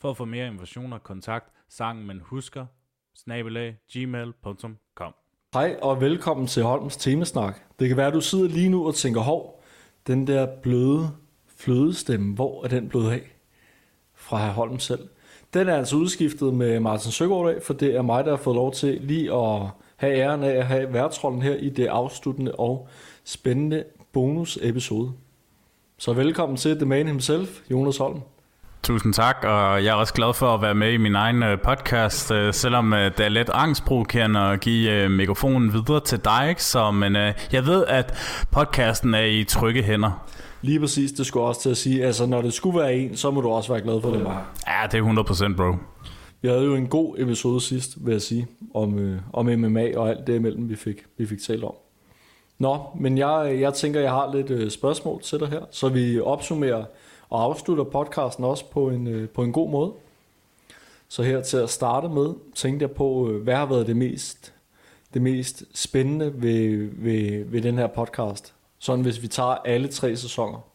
For at få mere informationer, kontakt sangen man husker, snabelag, gmail.com. Hej og velkommen til Holms Temasnak. Det kan være, at du sidder lige nu og tænker, hov, den der bløde flødestemme, hvor er den blevet af? Fra herr Holm selv. Den er altså udskiftet med Martin Søgaard af, for det er mig, der har fået lov til lige at have æren af at have værtrollen her i det afsluttende og spændende bonus-episode. Så velkommen til The Man Himself, Jonas Holm. Tusind tak, og jeg er også glad for at være med i min egen øh, podcast, øh, selvom øh, det er lidt angstprovokerende at give mikrofonen videre til dig, ikke? Så, men jeg ved, at podcasten er i trygge hænder. Lige præcis, det skulle også til at sige, altså når det skulle være en, så må du også være glad for det bare. Ja, det er 100% bro. Vi havde jo en god episode sidst, vil jeg sige, om, øh, om MMA og alt det imellem, vi fik, vi fik talt om. Nå, men jeg, jeg tænker, jeg har lidt øh, spørgsmål til dig her, så vi opsummerer og afslutter podcasten også på en, øh, på en god måde. Så her til at starte med, tænkte jeg på, øh, hvad har været det mest, det mest spændende ved, ved, ved den her podcast? Sådan hvis vi tager alle tre sæsoner.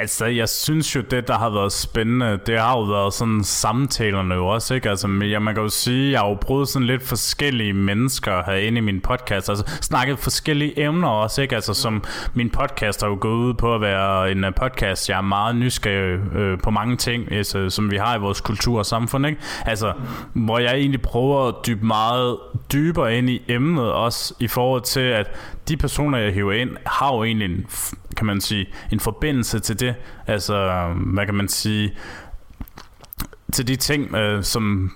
Altså, jeg synes jo, det, der har været spændende, det har jo været sådan samtalerne jo også, ikke? Altså, ja, man kan jo sige, jeg har jo brugt sådan lidt forskellige mennesker herinde i min podcast, altså snakket forskellige emner også, ikke? Altså, som min podcast har jo gået ud på at være en øh, podcast, jeg er meget nysgerrig øh, på mange ting, altså, som vi har i vores kultur og samfund, ikke? Altså, hvor jeg egentlig prøver at dybe meget dybere ind i emnet også, i forhold til, at de personer, jeg hiver ind, har jo egentlig en, kan man sige, en forbindelse til det. Altså, hvad kan man sige, til de ting, øh, som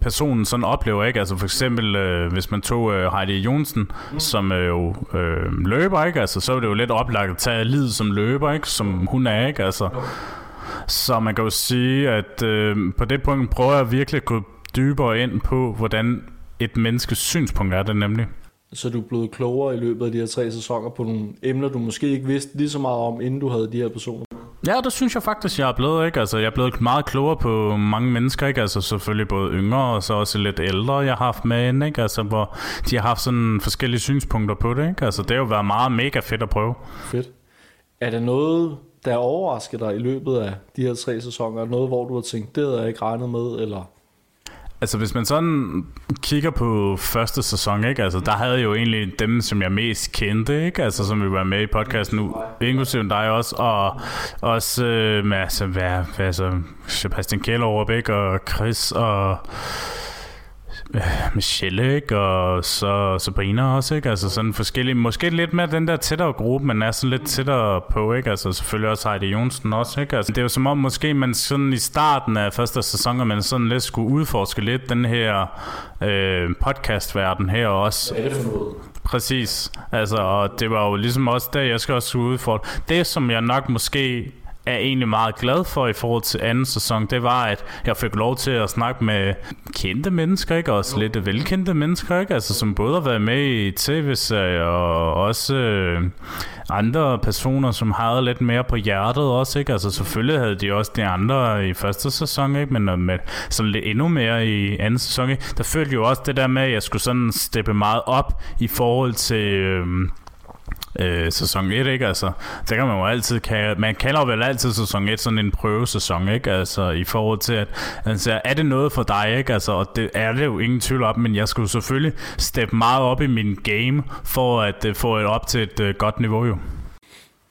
personen sådan oplever, ikke? Altså for eksempel, øh, hvis man tog øh, Heidi Jonsen, mm. som er jo øh, løber, ikke? Altså, så er det jo lidt oplagt at tage lid som løber, ikke? Som hun er, ikke? Altså, så man kan jo sige, at øh, på det punkt prøver jeg virkelig at gå dybere ind på, hvordan et menneskes synspunkt er det nemlig så du er blevet klogere i løbet af de her tre sæsoner på nogle emner, du måske ikke vidste lige så meget om, inden du havde de her personer? Ja, det synes jeg faktisk, jeg er blevet, ikke? Altså, jeg er blevet meget klogere på mange mennesker, ikke? Altså, selvfølgelig både yngre og så også lidt ældre, jeg har haft med ind, ikke? Altså, hvor de har haft sådan forskellige synspunkter på det, ikke? Altså, det har jo været meget mega fedt at prøve. Fedt. Er der noget, der overrasker dig i løbet af de her tre sæsoner? Noget, hvor du har tænkt, det havde jeg ikke regnet med, eller Altså hvis man sådan kigger på første sæson, ikke? Altså der havde jo egentlig dem, som jeg mest kendte, ikke? Altså som vi var med i podcasten nu, inklusive dig også, og også øh, med, altså, hvad, hvad, altså, Sebastian Kjellerup, ikke? Og Chris og Michelle, ikke? Og så Sabrina også, ikke? Altså sådan forskellige, måske lidt mere den der tættere gruppe, man er sådan lidt tættere på, ikke? Altså selvfølgelig også Heidi Jonsen også, ikke? Altså det er jo som om måske man sådan i starten af første sæson, man sådan lidt skulle udforske lidt den her øh, podcastverden her også. Hvad er det for noget? Præcis. Altså, og det var jo ligesom også der, jeg skal også udfordre. Det, som jeg nok måske er egentlig meget glad for i forhold til anden sæson, det var, at jeg fik lov til at snakke med kendte mennesker, ikke? Også lidt velkendte mennesker, ikke? Altså, som både har været med i tv-serier og også øh, andre personer, som havde lidt mere på hjertet også, ikke? Altså, selvfølgelig havde de også de andre i første sæson, ikke? Men øh, med sådan lidt endnu mere i anden sæson, ikke? Der følte jo også det der med, at jeg skulle sådan steppe meget op i forhold til... Øh, øh, sæson 1, ikke? Altså, det kan man jo altid kalde, man kalder vel altid sæson 1 sådan en prøvesæson, ikke? Altså, i forhold til, at altså, er det noget for dig, ikke? Altså, og det er det jo ingen tvivl om, men jeg skulle selvfølgelig steppe meget op i min game, for at uh, få det op til et uh, godt niveau, jo.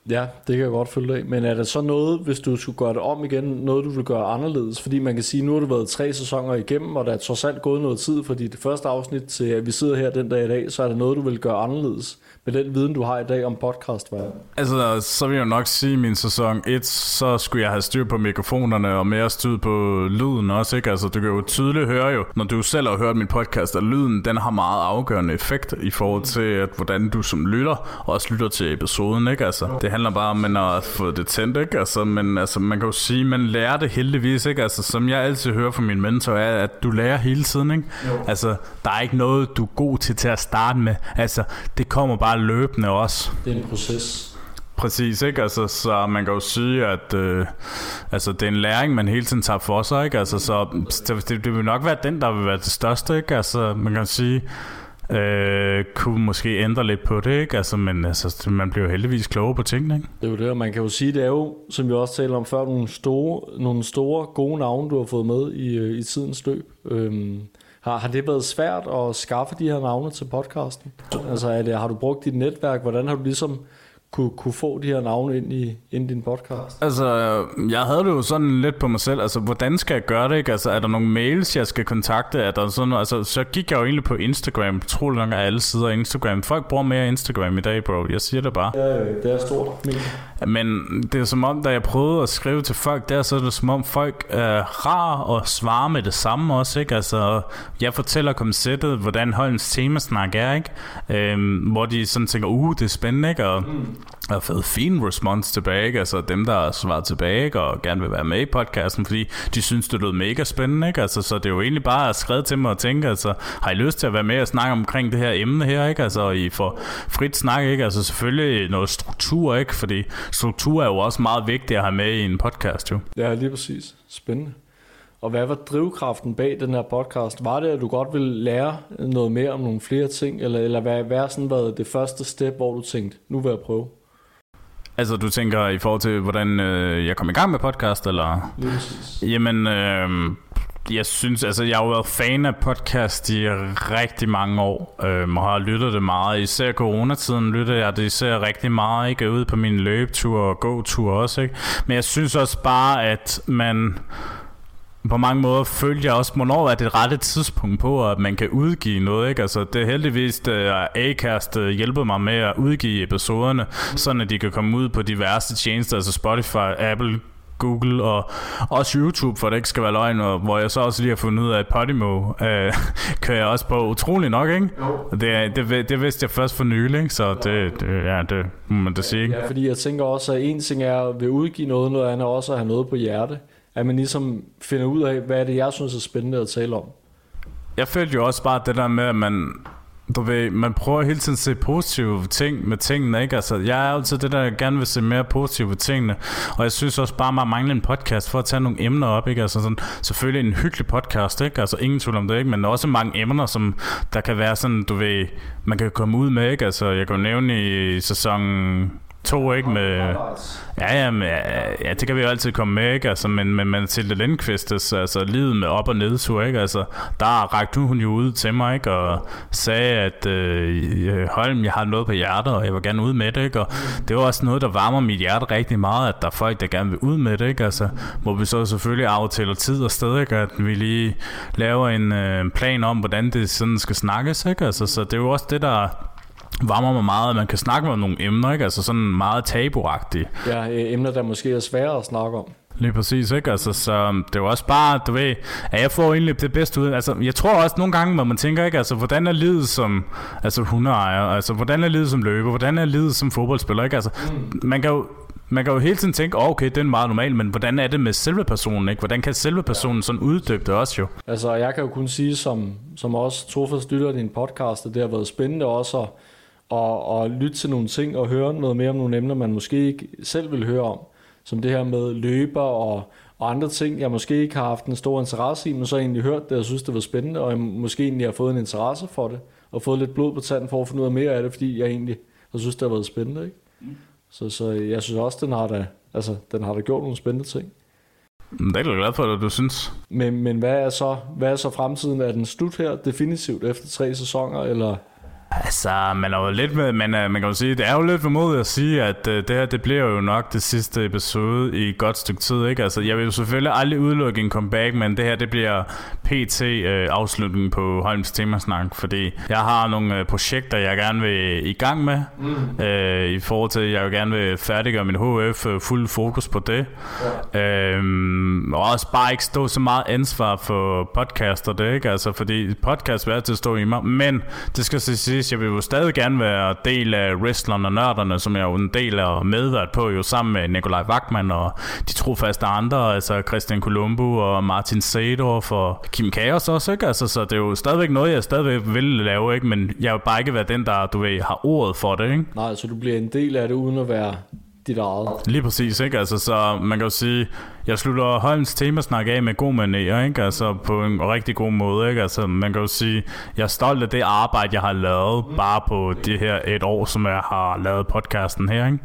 Ja, det kan jeg godt følge af. Men er der så noget, hvis du skulle gøre det om igen, noget du vil gøre anderledes? Fordi man kan sige, nu har du været tre sæsoner igennem, og der er trods alt gået noget tid, fordi det første afsnit til, at vi sidder her den dag i dag, så er der noget, du vil gøre anderledes med den viden, du har i dag om podcast? Hvad? Altså, så vil jeg nok sige, at min sæson 1, så skulle jeg have styr på mikrofonerne og mere styr på lyden også, ikke? Altså, du kan jo tydeligt høre jo, når du selv har hørt min podcast, at lyden, den har meget afgørende effekt i forhold til, at hvordan du som lytter også lytter til episoden, ikke? Altså, det handler bare om, at fået det tændt, ikke? Altså, men altså, man kan jo sige, man lærer det heldigvis, ikke? Altså, som jeg altid hører fra min mentor, er, at du lærer hele tiden, ikke? Jo. Altså, der er ikke noget, du er god til til at starte med. Altså, det kommer bare løbende også. Det er en proces. Præcis, ikke? Altså, så man kan jo sige, at øh, altså, det er en læring, man hele tiden tager for sig, ikke? Altså, så det, det vil nok være den, der vil være det største, ikke? Altså, man kan sige, øh, kunne måske ændre lidt på det, ikke? Altså, men altså, man bliver jo heldigvis klogere på tingene, ikke? Det er jo det, og man kan jo sige, det er jo, som vi også talte om før, nogle store, nogle store gode navne, du har fået med i, øh, i tidens løb. Øhm, har, har det været svært at skaffe de her navne til podcasten? Altså, er det, har du brugt dit netværk? Hvordan har du ligesom kunne, kunne få de her navne ind i, ind i din podcast? Altså, jeg havde det jo sådan lidt på mig selv. Altså, hvordan skal jeg gøre det? Ikke? Altså, er der nogle mails, jeg skal kontakte? Er der sådan noget? Altså, så gik jeg jo egentlig på Instagram. Troligt nok er alle sider af Instagram. Folk bruger mere Instagram i dag, bro. Jeg siger det bare. Ja, det er stort. Men det er som om, da jeg prøvede at skrive til folk der, så er det som om folk er rar og svarer med det samme også, ikke? Altså, jeg fortæller konceptet, hvordan Holms temasnak er, ikke? Øhm, hvor de sådan tænker, uh, det er spændende, ikke? Og mm har fået fin response tilbage, ikke? altså dem, der har svaret tilbage ikke? og gerne vil være med i podcasten, fordi de synes, det lød mega spændende. Ikke? Altså, så det er jo egentlig bare at skrive til mig og tænke, altså, har I lyst til at være med og snakke omkring det her emne her, ikke? Altså, I får frit snak, ikke? Altså, selvfølgelig noget struktur, ikke? Fordi struktur er jo også meget vigtigt at have med i en podcast, jo. Ja, lige præcis. Spændende. Og hvad var drivkraften bag den her podcast? Var det, at du godt ville lære noget mere om nogle flere ting, eller, eller hvad, hvad sådan været det første step, hvor du tænkte, nu vil jeg prøve? Altså, du tænker i forhold til, hvordan øh, jeg kom i gang med podcast, eller? Præcis. Jamen, øh, jeg synes, altså jeg har jo været fan af podcast i rigtig mange år, øh, og har lyttet det meget. Især coronatiden lyttede jeg det især rigtig meget, ikke? Ude på min løbetur og gåtur også, ikke? Men jeg synes også bare, at man på mange måder følte jeg også, hvornår er det rette tidspunkt på, at man kan udgive noget. Ikke? Altså, det er heldigvis, at Acast øh, hjælper mig med at udgive episoderne, sådan at de kan komme ud på diverse tjenester, altså Spotify, Apple, Google og også YouTube, for det ikke skal være løgn, og hvor jeg så også lige har fundet ud af, at Podimo øh, kører jeg også på utrolig nok, ikke? Jo. Det, det, det vidste jeg først for nylig, ikke? så det, det, ja, det må man da sige. Ikke? Ja, fordi jeg tænker også, at en ting er at vil udgive noget, noget andet også at have noget på hjerte at man ligesom finder ud af, hvad er det, jeg synes er spændende at tale om. Jeg følte jo også bare det der med, at man, du ved, man prøver hele tiden at se positive ting med tingene, ikke? Altså, jeg er altid det, der jeg gerne vil se mere positive ved tingene, og jeg synes også bare, at man mangler en podcast for at tage nogle emner op, ikke? Altså sådan, selvfølgelig en hyggelig podcast, ikke? Altså ingen tvivl om det, ikke? Men også mange emner, som der kan være sådan, du ved, man kan komme ud med, ikke? Altså, jeg kan jo nævne i sæsonen to, ikke? Med, ja, ja, men, ja, det kan vi jo altid komme med, ikke? Altså, men, men Mathilde Lindqvistes, altså livet med op- og nedtur, ikke? Altså, der rakte hun jo ud til mig, ikke? Og sagde, at øh, øh, Holm, jeg har noget på hjertet, og jeg vil gerne ud med det, ikke? Og det var også noget, der varmer mit hjerte rigtig meget, at der er folk, der gerne vil ud med det, ikke? Altså, hvor vi så selvfølgelig aftæller tid og sted, ikke? At vi lige laver en øh, plan om, hvordan det sådan skal snakkes, ikke? Altså, så det er jo også det, der varmer mig meget, at man kan snakke om nogle emner, ikke? Altså sådan meget tabuagtige. Ja, øh, emner, der måske er svære at snakke om. Lige præcis, ikke? Altså, så det er jo også bare, du ved, at jeg får egentlig det bedste ud. Altså, jeg tror også nogle gange, hvor man tænker, ikke? Altså, hvordan er livet som altså, hundeejer? Altså, hvordan er livet som løber? Hvordan er livet som fodboldspiller? Ikke? Altså, mm. man kan jo man kan jo hele tiden tænke, oh, okay, det er meget normalt, men hvordan er det med selve personen, ikke? Hvordan kan selve personen sådan uddybe det også jo? Altså, jeg kan jo kun sige, som, som også trofast lytter din podcast, at det har været spændende også at og, og lytte til nogle ting og høre noget mere om nogle emner, man måske ikke selv vil høre om. Som det her med løber og, og andre ting, jeg måske ikke har haft en stor interesse i, men så egentlig hørt det og synes, det var spændende, og jeg måske egentlig har fået en interesse for det, og fået lidt blod på tanden for at finde ud af mere af det, fordi jeg egentlig har synes, det har været spændende. Ikke? Mm. Så, så jeg synes også, den har da, altså, den har da gjort nogle spændende ting. Det er jeg glad for, at du synes. Men, men hvad, er så, hvad er så fremtiden? Er den slut her definitivt efter tre sæsoner, eller Altså, man er jo lidt med, man, er, man kan jo sige, det er jo lidt formodet at sige, at uh, det her, det bliver jo nok det sidste episode i et godt stykke tid, ikke? Altså, jeg vil jo selvfølgelig aldrig udelukke en comeback, men det her, det bliver PT øh, afslutningen på Holms temasnak, fordi jeg har nogle uh, projekter, jeg gerne vil i gang med, mm. uh, i forhold til, at jeg vil gerne vil færdiggøre min HF, uh, fuld fokus på det. Ja. Uh, og også bare ikke stå så meget ansvar for podcaster, det, ikke? Altså, fordi podcast vil altid stå i mig, men det skal så sige, siges, jeg vil jo stadig gerne være del af wrestlerne og nørderne, som jeg jo en del af medvært på, jo sammen med Nikolaj Wagman og de trofaste andre, altså Christian Colombo og Martin Sedorf og Kim Chaos også, ikke? Altså, så det er jo stadigvæk noget, jeg stadigvæk vil lave, ikke? Men jeg vil bare ikke være den, der, du ved, har ordet for det, ikke? Nej, så du bliver en del af det, uden at være dit eget. Lige præcis, ikke? Altså, så man kan jo sige, jeg slutter Holms temasnak af med god manér, ikke? Altså, på en rigtig god måde, ikke? Altså, man kan jo sige, jeg er stolt af det arbejde, jeg har lavet, bare på det her et år, som jeg har lavet podcasten her, ikke?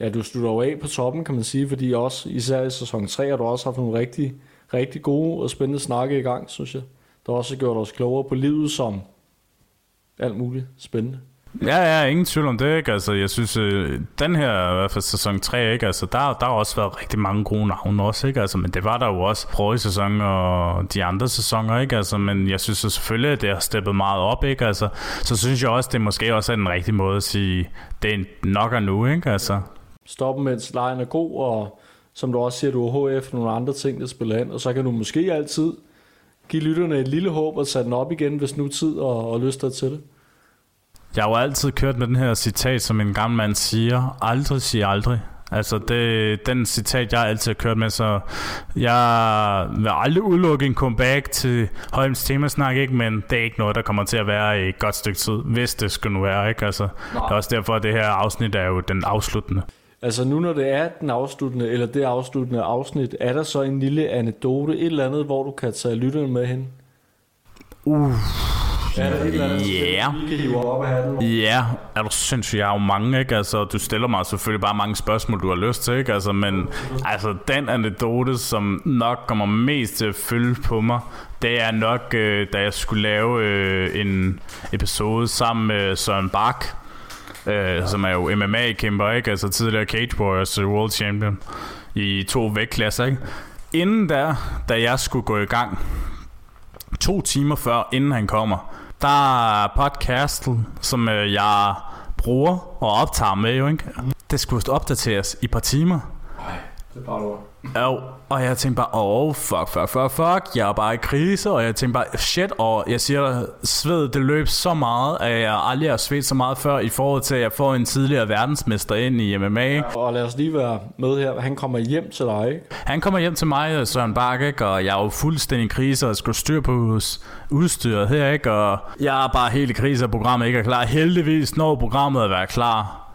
Ja, du slutter jo af på toppen, kan man sige, fordi også, især i sæson 3, har du også haft nogle rigtig, rigtig gode og spændende snakke i gang, synes jeg. Der har også gjort os klogere på livet som alt muligt spændende. Ja, ja, ingen tvivl om det, ikke? Altså, jeg synes, øh, den her, i hvert fald sæson 3, ikke? Altså, der, der har også været rigtig mange gode navne også, ikke? Altså, men det var der jo også i sæson og de andre sæsoner, ikke? Altså, men jeg synes selvfølgelig, at det har steppet meget op, ikke? Altså, så synes jeg også, det måske også er den rigtige måde at sige, det er nok er nu, ikke? Altså. Stoppen, mens lejen er god, og som du også siger, du har HF nogle andre ting, der spiller ind, og så kan du måske altid give lytterne et lille håb og sætte den op igen, hvis nu tid og, og lyst er til det. Jeg har jo altid kørt med den her citat, som en gammel mand siger, aldrig sig aldrig. Altså det, den citat, jeg altid har kørt med, så jeg vil aldrig udelukke en comeback til Holms temasnak, ikke? men det er ikke noget, der kommer til at være i et godt stykke tid, hvis det skulle nu være. Ikke? Altså, det er også derfor, at det her afsnit er jo den afsluttende. Altså nu når det er den afsluttende, eller det afsluttende afsnit, er der så en lille anekdote, et eller andet, hvor du kan tage lytterne med hen? Uh. Er der et eller andet, Ja. vi kan hive op af hatten? Ja, er du sindssygt, jeg er jo mange, ikke? Altså, du stiller mig selvfølgelig bare mange spørgsmål, du har lyst til, ikke? Altså, men altså, den anekdote, som nok kommer mest til at fylde på mig, det er nok, øh, da jeg skulle lave øh, en episode sammen med Søren Bak, øh, som er jo MMA-kæmper, ikke? Altså tidligere Cage Warriors øh, World Champion i to vægtklasser, ikke? Inden da, da jeg skulle gå i gang, to timer før, inden han kommer, der er podcastet, som øh, jeg bruger og optager med, jo, ikke? Det skulle opdateres i et par timer. Det er bare. Jo, og jeg tænkte bare, oh, fuck, fuck, fuck, fuck, jeg er bare i krise, og jeg tænkte bare, shit, og jeg siger dig, sved, det løb så meget, at jeg aldrig har svedt så meget før, i forhold til, at jeg får en tidligere verdensmester ind i MMA. Og lad os lige være med her. Han kommer hjem til dig, ikke? Han kommer hjem til mig, Søren Bak, ikke? og jeg er jo fuldstændig i krise, og skulle styr på udstyret her, ikke? og jeg er bare helt i krise, at programmet ikke er klar. Heldigvis når programmet at være klar,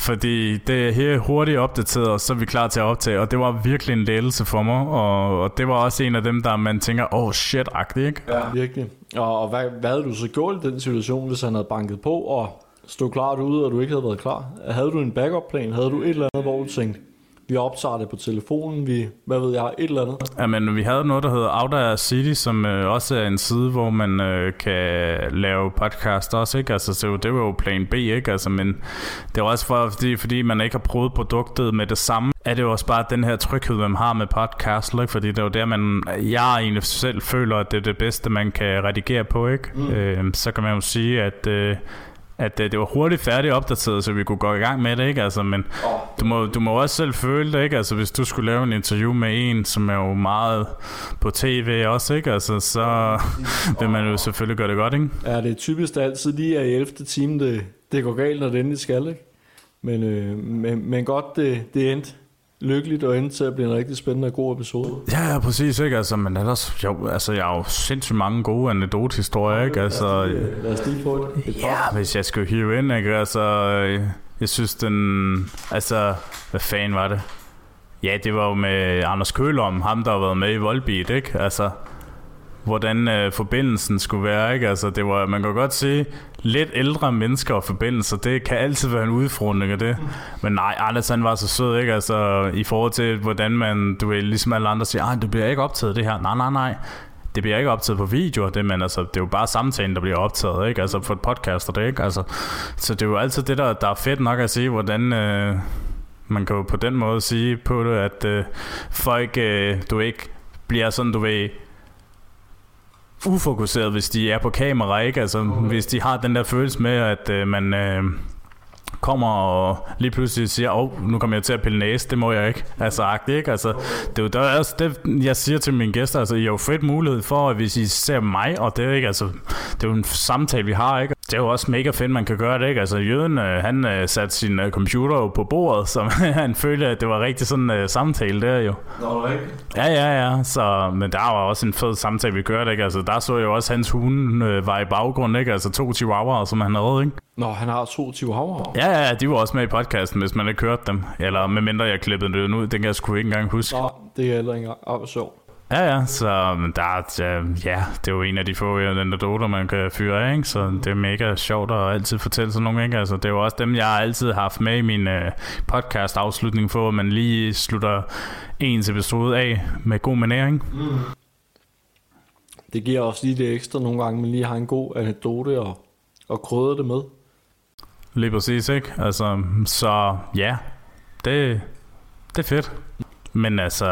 fordi det er her hurtigt opdateret, og så er vi klar til at optage, og det var virkelig en ledelse for mig, og, og det var også en af dem, der man tænker, oh shit, agtigt, ikke? Ja. Virkelig. Og, og hvad, hvad havde du så gjort i den situation, hvis han havde banket på og stod klart ude, og du ikke havde været klar? Havde du en backup-plan? Havde du et eller andet, hvor du tænkte, vi optager det på telefonen, vi, hvad ved jeg, et eller andet? Jamen, vi havde noget, der hedder Outer City, som øh, også er en side, hvor man øh, kan lave podcast også, ikke? Altså, så det var jo plan B, ikke? Altså, men det var også for, fordi, fordi man ikke har prøvet produktet med det samme, er det jo også bare den her tryghed, man har med podcast, ikke? Fordi det er jo der, man, jeg egentlig selv føler, at det er det bedste, man kan redigere på, ikke? Mm. Øh, så kan man jo sige, at... Øh, at øh, det var hurtigt færdigt opdateret, så vi kunne gå i gang med det, ikke? Altså, men du må, du må også selv føle det, ikke? Altså, hvis du skulle lave en interview med en, som er jo meget på tv også, ikke? Altså, så vil man jo selvfølgelig gøre det godt, ikke? Ja, det er typisk der altid lige er i 11. time, det, det går galt, når det endelig skal, ikke? Men, øh, men, men godt, det, det endte lykkeligt og endte til at blive en rigtig spændende og god episode. Ja, ja, præcis, ikke? Altså, men ellers, jo, altså, jeg har jo sindssygt mange gode anekdotehistorier, ikke? Altså, Lad os lige få et, et par. Ja, hvis jeg skulle hive ind, ikke? Altså, øh, jeg synes den... Altså, hvad fanden var det? Ja, det var jo med Anders Kølom, ham der har været med i Volbeat, ikke? Altså, hvordan øh, forbindelsen skulle være, ikke? Altså, det var, man kan godt se, lidt ældre mennesker og forbindelser, det kan altid være en udfordring af det. Men nej, Anders han var så sød, ikke? Altså, i forhold til, hvordan man, du ved, ligesom alle andre siger, du bliver ikke optaget det her. Nej, nej, nej det bliver ikke optaget på video, det, men altså, det er jo bare samtalen, der bliver optaget, ikke? Altså for et podcast og det, ikke? Altså, så det er jo altid det, der, der er fedt nok at se, hvordan øh, man kan jo på den måde sige på det, at øh, folk, øh, du ikke bliver sådan, du ved, ufokuseret, hvis de er på kamera, ikke? Altså, okay. hvis de har den der følelse med, at øh, man øh, kommer og lige pludselig siger, åh, oh, nu kommer jeg til at pille næse, det må jeg ikke. Altså, agtigt, ikke? Altså, det er jo der, det, jeg siger til mine gæster, altså, I har jo fedt mulighed for, at hvis I ser mig, og det er ikke, altså, det er jo en samtale, vi har, ikke? Det er jo også mega fedt, man kan gøre det, ikke? Altså, jøden, øh, han øh, satte sin øh, computer på bordet, så han følte, at det var rigtig sådan en uh, samtale der jo. Nå, rigtigt? Ja, ja, ja. Så, men der var også en fed samtale, vi kørte, ikke? Altså, der så jeg jo også, hans hunde øh, var i baggrund, ikke? Altså, to chihuahuaer, som han havde, ikke? Nå, han har to chihuahuaer? Ja, ja, de var også med i podcasten, hvis man ikke kørt dem. Eller medmindre jeg klippede det ud, den kan jeg sgu ikke engang huske. Nå, det er heller ikke engang. Ah, sjov. Ja, ja, så der er, ja, det er jo en af de få anekdoter, man kan fyre af, ikke? så det er mega sjovt at altid fortælle sådan nogle, ikke? Altså, det er jo også dem, jeg altid har haft med i min uh, podcast afslutning for, at man lige slutter ens episode af med god manering. Mm. Det giver også lige det ekstra nogle gange, man lige har en god anekdote og, og krydder det med. Lige præcis, ikke? Altså, så ja, det, det er fedt. Men altså,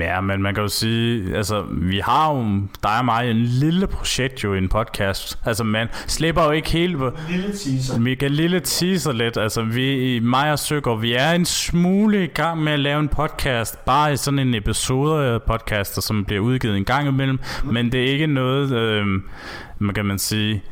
ja, men man kan jo sige, altså, vi har jo, dig og mig, en lille projekt jo i en podcast. Altså, man slipper jo ikke helt. Lille teaser. Vi kan lille teaser lidt. Altså, vi, mig og Søger, vi er en smule i gang med at lave en podcast. Bare i sådan en episode podcast, som bliver udgivet en gang imellem. Mm. Men det er ikke noget, øh, man kan man sige...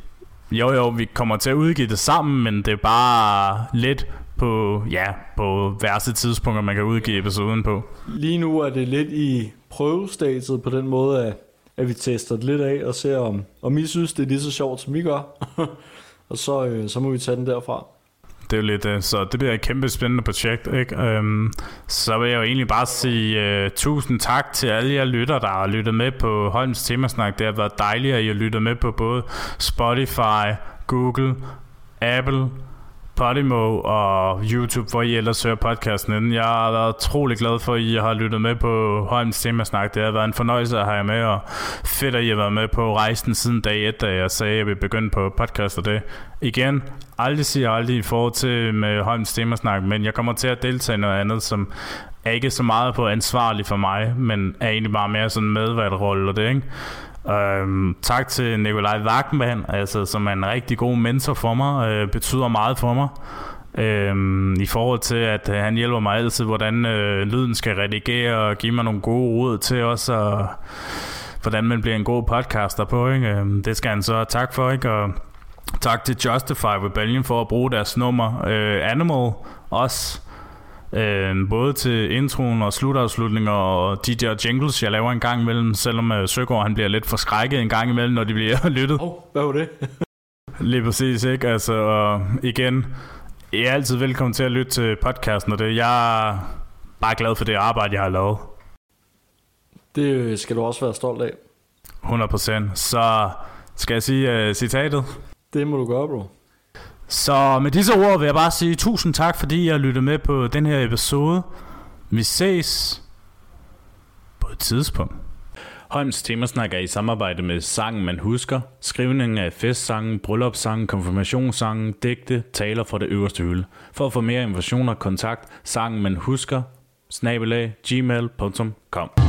Jo, jo, vi kommer til at udgive det sammen, men det er bare lidt på, ja, på værste tidspunkter, man kan udgive episoden på. Lige nu er det lidt i prøvestadiet på den måde, at, at vi tester det lidt af og ser, om, om I synes, det er lige så sjovt, som I gør. og så, øh, så må vi tage den derfra. Det er jo lidt, øh, så det bliver et kæmpe spændende projekt, ikke? Øhm, så vil jeg jo egentlig bare sige uh, tusind tak til alle jer lytter, der har lyttet med på Holms Temasnak. Det har været dejligt, at I har lyttet med på både Spotify, Google, Apple, Podimo og YouTube, hvor I ellers hører podcasten inden. Jeg har været trolig glad for, at I har lyttet med på Holms Temasnak. Det har været en fornøjelse at have jer med, og fedt, at I har været med på rejsen siden dag 1, da jeg sagde, at jeg begyndte på podcast og det. Igen, aldrig siger aldrig i forhold til med Holms Temasnak, men jeg kommer til at deltage i noget andet, som er ikke så meget på ansvarlig for mig, men er egentlig bare mere sådan medværtrolle og det, ikke? Øhm, tak til Nikolaj Wagman, altså, som er en rigtig god mentor for mig, øh, betyder meget for mig. Øhm, I forhold til, at øh, han hjælper mig altid, hvordan øh, lyden skal redigere og give mig nogle gode råd til også, og hvordan man bliver en god podcaster på. Ikke? Øhm, det skal han så tak for. Ikke? Og tak til Justify Rebellion for at bruge deres nummer. Øh, Animal også Øh, både til introen og slutafslutninger og de der jingles, jeg laver en gang imellem, selvom øh, Søgaard han bliver lidt forskrækket en gang imellem, når de bliver lyttet. Oh, hvad var det? Lige præcis, ikke? Altså, og igen, I er altid velkommen til at lytte til podcasten, og det jeg er bare glad for det arbejde, jeg har lavet. Det skal du også være stolt af. 100%. Så skal jeg sige uh, citatet? Det må du gøre, bro. Så med disse ord vil jeg bare sige tusind tak, fordi jeg lyttede lyttet med på den her episode. Vi ses på et tidspunkt. Holms Temasnak er i samarbejde med Sangen Man Husker, skrivningen af festsangen, bryllupssangen, konfirmationssangen, digte, taler fra det øverste hylde. For at få mere information og kontakt, sangen man husker, snabelag, gmail.com.